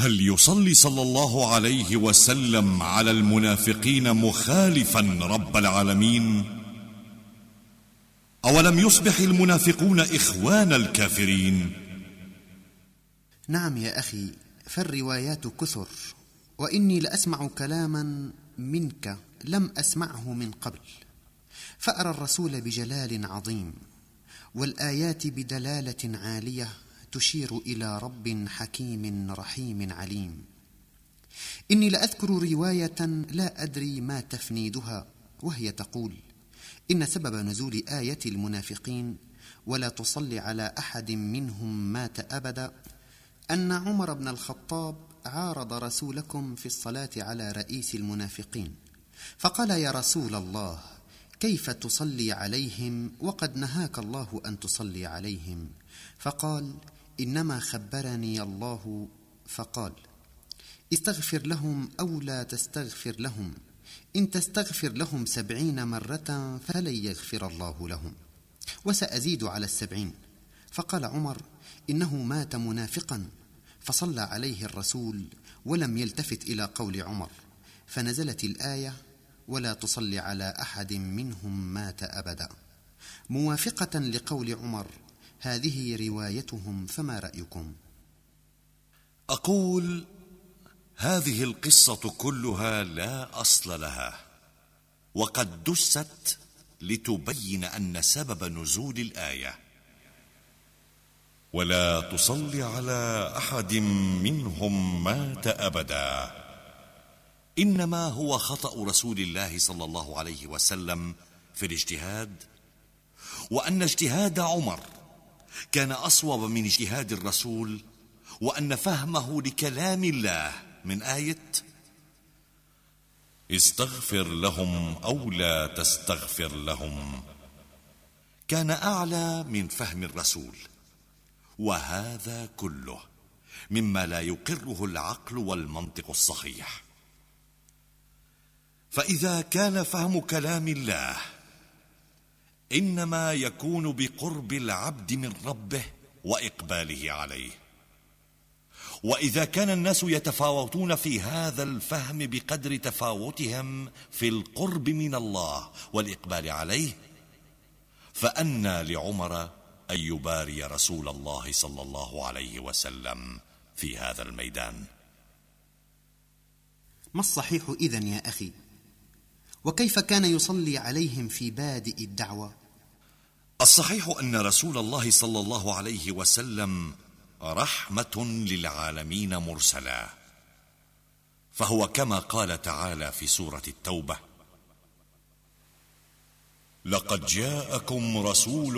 هل يصلي صلى الله عليه وسلم على المنافقين مخالفا رب العالمين؟ أولم يصبح المنافقون إخوان الكافرين؟ نعم يا أخي فالروايات كثر وإني لأسمع كلاما منك لم أسمعه من قبل. فأرى الرسول بجلال عظيم والآيات بدلالة عالية تشير إلى رب حكيم رحيم عليم. إني لأذكر رواية لا أدري ما تفنيدها وهي تقول إن سبب نزول آية المنافقين ولا تصلي على أحد منهم مات أبدا أن عمر بن الخطاب عارض رسولكم في الصلاة على رئيس المنافقين فقال يا رسول الله كيف تصلي عليهم؟ وقد نهاك الله أن تصلي عليهم. فقال إنما خبرني الله فقال استغفر لهم أو لا تستغفر لهم إن تستغفر لهم سبعين مرة فلن يغفر الله لهم وسأزيد على السبعين. فقال عمر إنه مات منافقا فصلى عليه الرسول ولم يلتفت إلى قول عمر فنزلت الآية ولا تصلي على أحد منهم مات أبدا. موافقة لقول عمر هذه روايتهم فما رأيكم؟ أقول هذه القصة كلها لا أصل لها وقد دست لتبين أن سبب نزول الآية. ولا تصل على أحد منهم مات أبدا. إنما هو خطأ رسول الله صلى الله عليه وسلم في الاجتهاد وأن اجتهاد عمر كان أصوب من اجتهاد الرسول وأن فهمه لكلام الله. من آية استغفر لهم أو لا تستغفر لهم. كان أعلى من فهم الرسول وهذا كله مما لا يقره العقل والمنطق الصحيح. فإذا كان فهم كلام الله إنما يكون بقرب العبد من ربه وإقباله عليه. وإذا كان الناس يتفاوتون في هذا الفهم بقدر تفاوتهم في القرب من الله والإقبال عليه فأنى لعمر أن يباري رسول الله صلى الله عليه وسلم في هذا الميدان. ما الصحيح إذن يا أخي؟ وكيف كان يصلي عليهم في بادئ الدعوة؟ الصحيح أن رسول الله صلى الله عليه وسلم رحمة للعالمين مرسلا. فهو كما قال تعالى في سورة التوبة لقد جاءكم رسول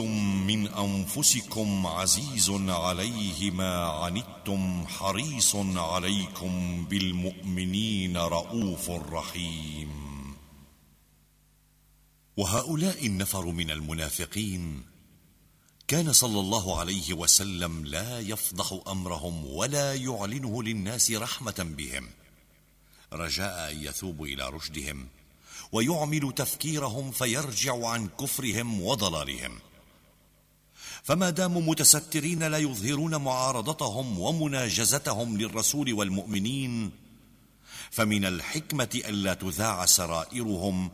من أنفسكم عزيز عليه ما عنتم حريص عليكم بالمؤمنين رءوف رحيم. وهؤلاء النفر من المنافقين كان صلى الله عليه وسلم لا يفضح أمرهم ولا يعلنه للناس رحمة بهم. رجاء أن يثوبوا إلى رشدهم ويعمل تفكيرهم فيرجع عن كفرهم وضلالهم. فما داموا متسترين لا يظهرون معارضتهم ومناجزتهم للرسول والمؤمنين فمن الحكمة الا تذاع سرائرهم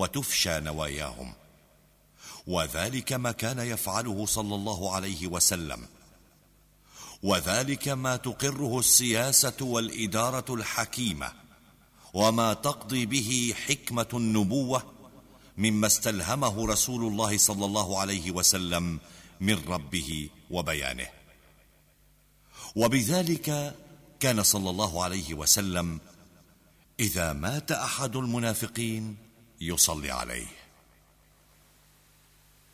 وتفشى نواياهم. وذلك ما كان يفعله صلى الله عليه وسلم. وذلك ما تقره السياسة والإدارة الحكيمة. وما تقضي به حكمة النبوة مما استلهمه رسول الله صلى الله عليه وسلم من ربه وبيانه. وبذلك كان صلى الله عليه وسلم إذا مات أحد المنافقين يصلي عليه.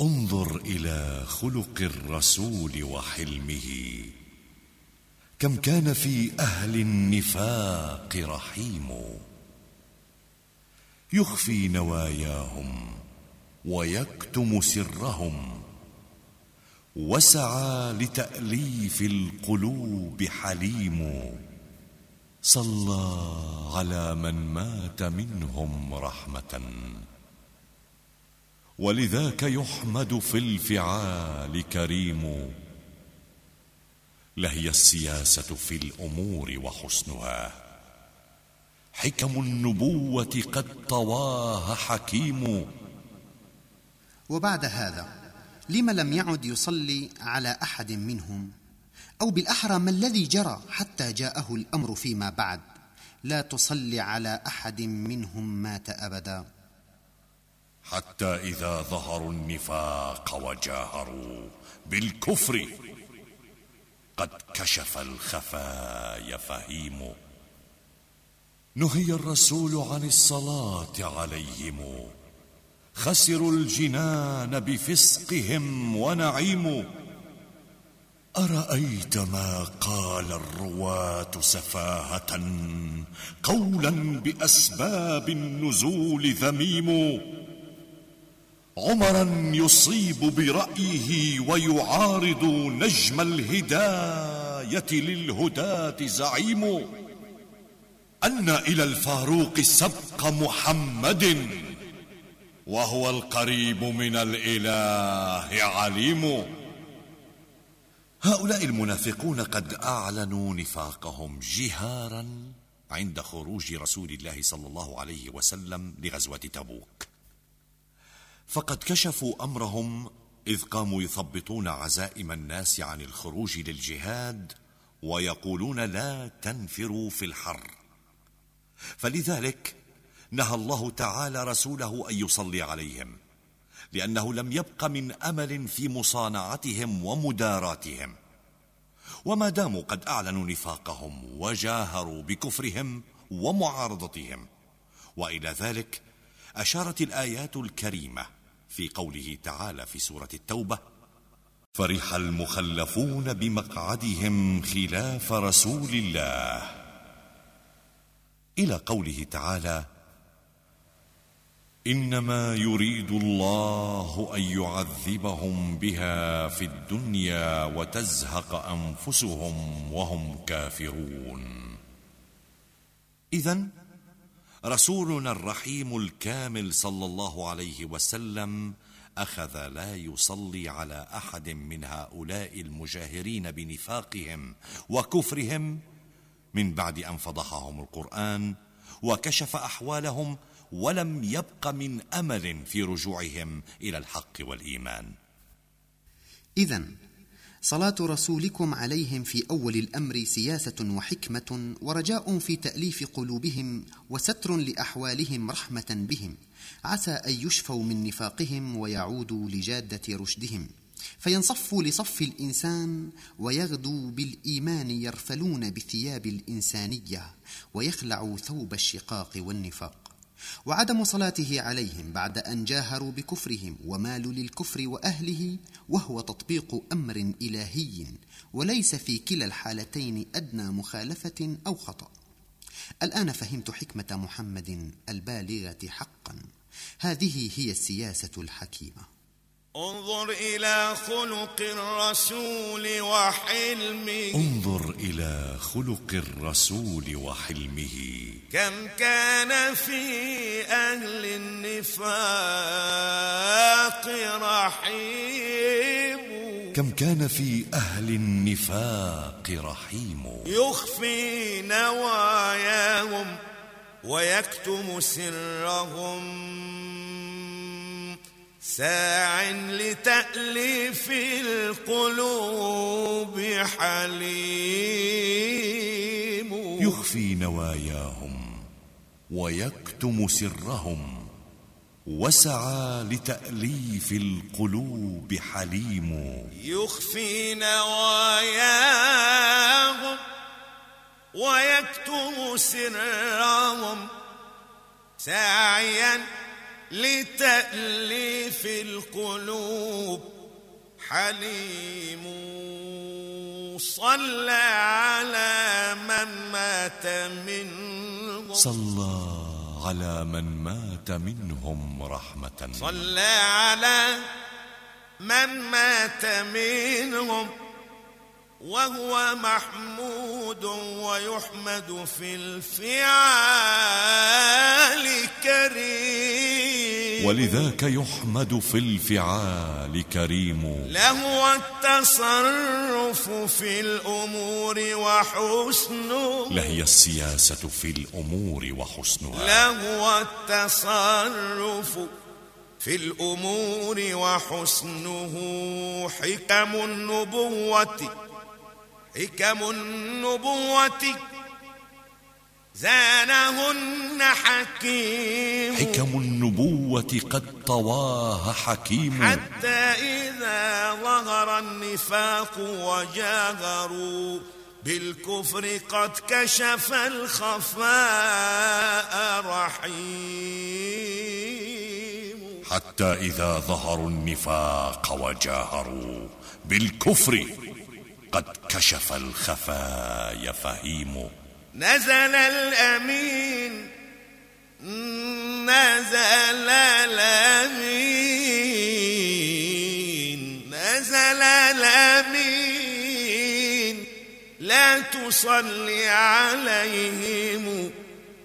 انظر إلى خلق الرسول وحلمه. كم كان في أهل النفاق رحيم. يخفي نواياهم ويكتم سرهم. وسعى لتأليف القلوب حليم. صلى على من مات منهم رحمة. ولذاك يحمد في الفعال كريم. لهي السياسة في الأمور وحسنها. حكم النبوة قد طواها حكيم. وبعد هذا لم لم يعد يصلي على أحد منهم؟ أو بالأحرى ما الذي جرى حتى جاءه الأمر فيما بعد. لا تصلي على أحد منهم مات أبدا. حتى إذا ظهروا النفاق وجاهروا بالكفر قد كشف الخفايا فهيم. نهي الرسول عن الصلاة عليهم. خسروا الجنان بفسقهم ونعيم. أرأيت ما قال الرواة سفاهة قولا بأسباب النزول ذميم عمرا يصيب برأيه ويعارض نجم الهداية للهداة زعيم أن إلى الفاروق سبق محمد وهو القريب من الإله عليم هؤلاء المنافقون قد أعلنوا نفاقهم جهارا عند خروج رسول الله صلى الله عليه وسلم لغزوة تبوك. فقد كشفوا أمرهم إذ قاموا يثبطون عزائم الناس عن الخروج للجهاد ويقولون لا تنفروا في الحر. فلذلك نهى الله تعالى رسوله أن يصلي عليهم. لأنه لم يبق من أمل في مصانعتهم ومداراتهم. وما داموا قد أعلنوا نفاقهم وجاهروا بكفرهم ومعارضتهم. وإلى ذلك أشارت الآيات الكريمة في قوله تعالى في سورة التوبة فرح المخلفون بمقعدهم خلاف رسول الله. إلى قوله تعالى إنما يريد الله أن يعذبهم بها في الدنيا وتزهق أنفسهم وهم كافرون. اذا رسولنا الرحيم الكامل صلى الله عليه وسلم أخذ لا يصلي على أحد من هؤلاء المجاهرين بنفاقهم وكفرهم من بعد أن فضحهم القرآن وكشف أحوالهم ولم يبق من أمل في رجوعهم إلى الحق والإيمان. اذا صلاة رسولكم عليهم في أول الأمر سياسة وحكمة ورجاء في تأليف قلوبهم وستر لأحوالهم رحمة بهم. عسى أن يشفوا من نفاقهم ويعودوا لجادة رشدهم. فينصفوا لصف الإنسان ويغدوا بالإيمان يرفلون بثياب الإنسانية ويخلعوا ثوب الشقاق والنفاق. وعدم صلاته عليهم بعد أن جاهروا بكفرهم ومالوا للكفر وأهله وهو تطبيق أمر إلهي وليس في كلا الحالتين أدنى مخالفة أو خطأ. الآن فهمت حكمة محمد البالغة حقا. هذه هي السياسة الحكيمة. انظر إلى خلق الرسول وحلمه. انظر إلى خلق الرسول وحلمه. كم كان في أهل النفاق رحيم. كم كان في أهل النفاق رحيم. يخفي نواياهم ويكتم سرهم. ساع لتأليف القلوب حليم. يخفي نواياهم ويكتم سرهم وسعى لتأليف القلوب حليم. يخفي نواياهم ويكتم سرهم ساعيا لتأليف القلوب. حليم صلى على من مات منهم. صلى على من مات منهم رحمة صلى على من مات منهم. وهو محمود ويحمد في الفعال كريم ولذاك يحمد في الفعال كريم. له التصرف في الأمور وحسنه لهي السياسة في الأمور وحسنها. له التصرف في الأمور وحسنه. حكم النبوة حكم النبوة. زانهن حكيم. حكم النبوة قد طواها حكيم. حتى إذا ظهر النفاق وجاهروا بالكفر قد كشف الخفاء رحيم. حتى إذا ظهروا النفاق وجاهروا بالكفر قد كشف الخفايا فهيم. نزل الأمين نزل الأمين نزل الأمين. لا تصل عليهم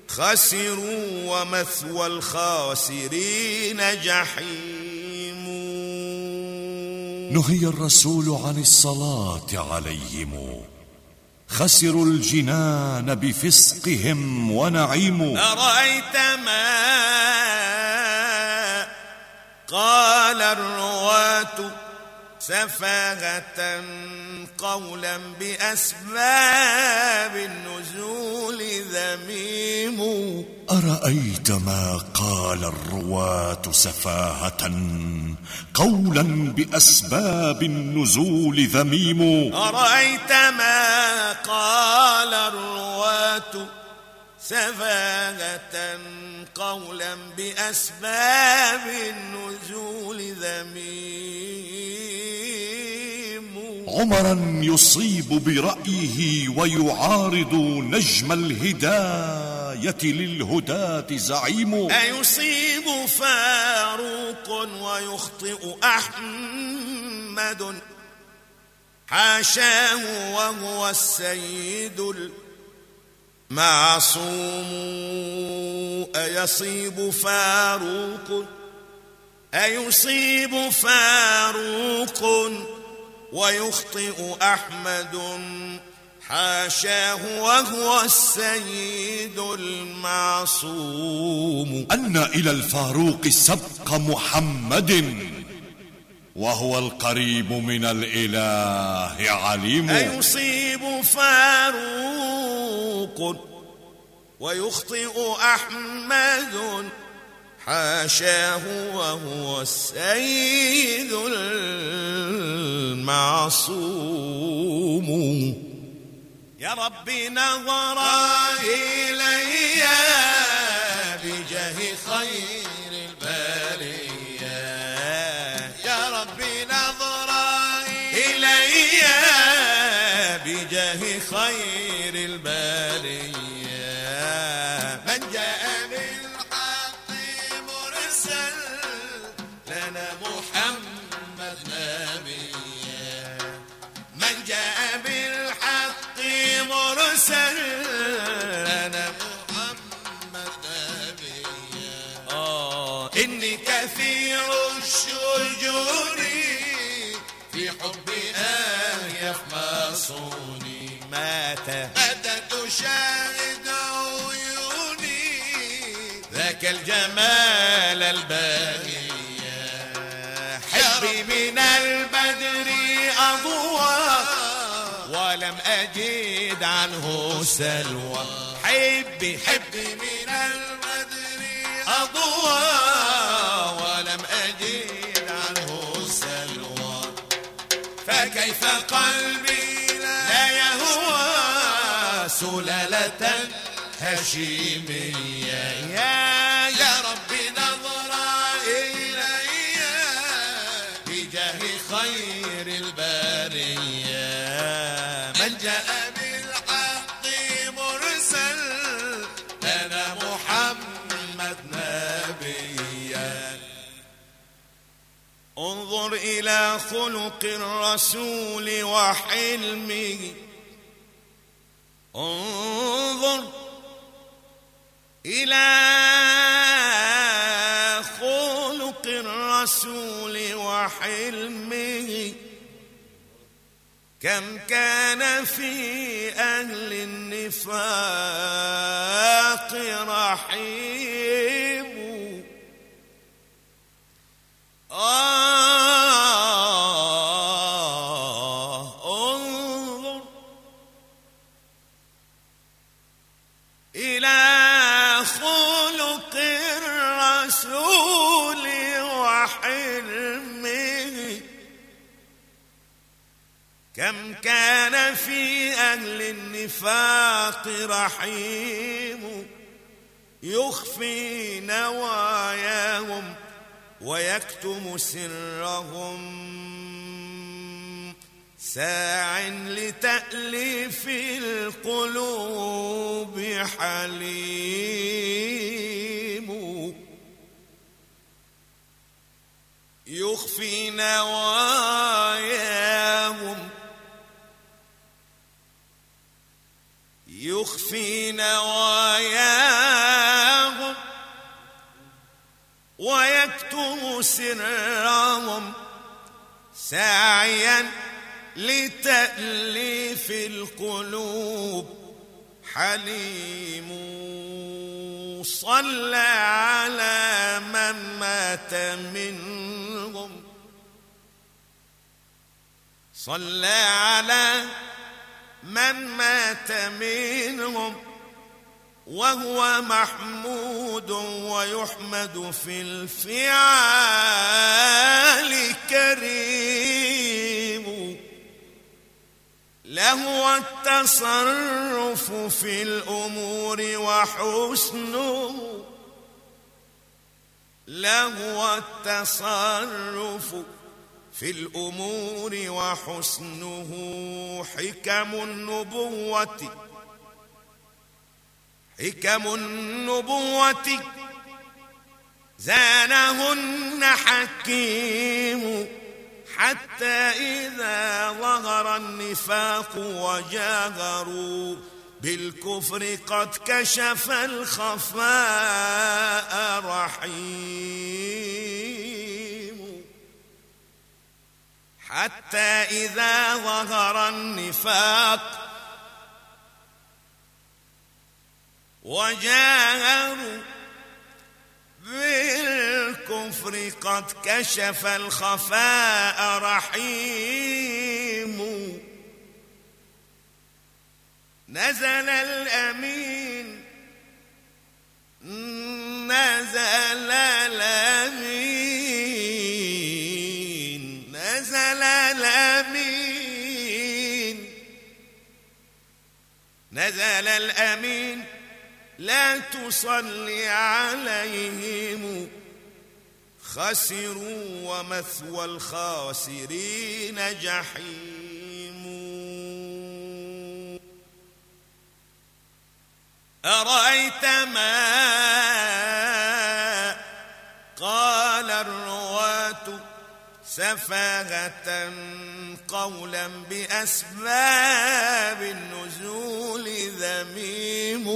خسروا ومثوى الخاسرين جحيم. نهي الرسول عن الصلاة عليهم. خسروا الجنان بفسقهم ونعيم. أرأيت ما قال الرواة سفاهة قولا بأسباب النزول ذميم. أرأيت ما قال الرواة سفاهة قولا بأسباب النزول ذميم؟ أرأيت ما قال الرواة سفاهة قولا بأسباب النزول ذميم؟ عمرا يصيب برأيه ويعارض نجم الهداية للهداة زعيم. أيصيب فاروق ويخطئ أحمد. حاشاه وهو السيد المعصوم. أيصيب فاروق؟ أيصيب فاروق ويخطئ أحمد حاشاه وهو السيد المعصوم. أن إلى الفاروق سبق محمد وهو القريب من الإله عليم. أيصيب فاروق ويخطئ أحمد حاشاه وهو السيد المعصوم. يا رب نظر إلي بجاه خير البرية. يا رب نظر إلي بجاه خير لنا محمد نبيا آه إني كثير الشجون في حب آه يفمصوني مات متى تشاهد عيوني. ذاك الجمال الباهية حبي من البدر أضواء ولم أجد عنه سلوى. حبي حبي من البدر أضواء ولم أجد عنه سلوى. فكيف قلبي لا يهوى سلالة هشيمية؟ يا يا رب انظر إلى خلق الرسول وحلمه. انظر إلى خلق الرسول وحلمه. كم كان في أهل النفاق رحيم. آه كان في أهل النفاق رحيم يخفي نواياهم ويكتم سرهم ساع لتأليف القلوب حليم يخفي نواياهم يخفي نواياهم ويكتم سرهم ساعيا لتأليف القلوب. حليم صلى على من مات منهم. صلى على من مات منهم وهو محمود ويحمد في الفعال كريم. له التصرف في الأمور وحسنه. له التصرف في الأمور وحسنه حكم النبوة. حكم النبوة. زانهن حكيم حتى إذا ظهر النفاق وجاهروا بالكفر قد كشف الخفاء رحيم. حتى إذا ظهر النفاق وجاهروا بالكفر قد كشف الخفاء رحيم. نزل الأمين نزل الأمين. نزل الأمين لا تصلي عليهم. خسروا ومثوى الخاسرين جحيم. أرأيت ما قال الرواة سفاهة قولا بأسباب النزول ذميم.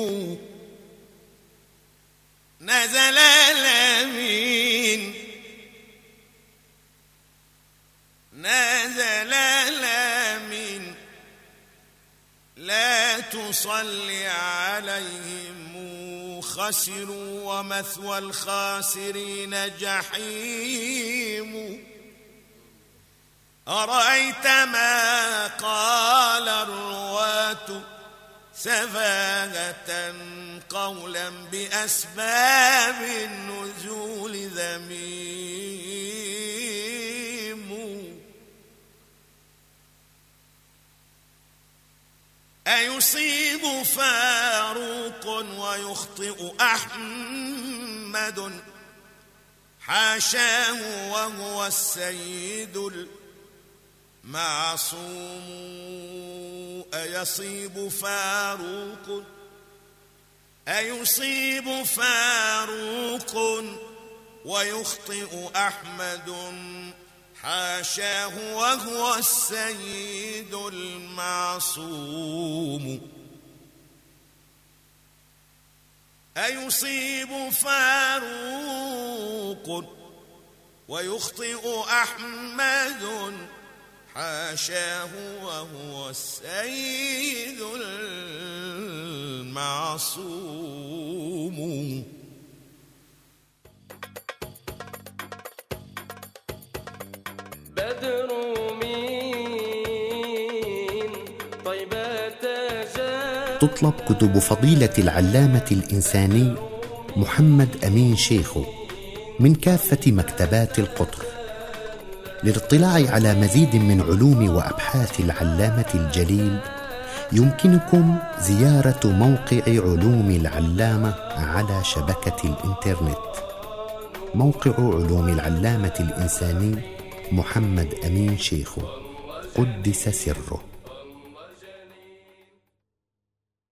نزل الأمين. نزل الأمين. لا تصلي عليهم خسروا ومثوى الخاسرين جحيم. أرأيت ما قال الرواة سفاهة قولا بأسباب النزول ذميم؟ أيصيب فاروق ويخطئ أحمد؟ حاشاه وهو السيد المعصوم أيصيب فاروق؟ أيصيب فاروق ويخطئ أحمد حاشاه وهو السيد المعصوم. أيصيب فاروق ويخطئ أحمد حاشاه وهو السيد المعصوم. بدر جاء تطلب كتب فضيلة العلامة الإنساني محمد أمين شيخو من كافة مكتبات القطر. للاطلاع على مزيد من علوم وأبحاث العلامة الجليل يمكنكم زيارة موقع علوم العلامة على شبكة الإنترنت. موقع علوم العلامة الإنساني محمد أمين شيخو قدس سره.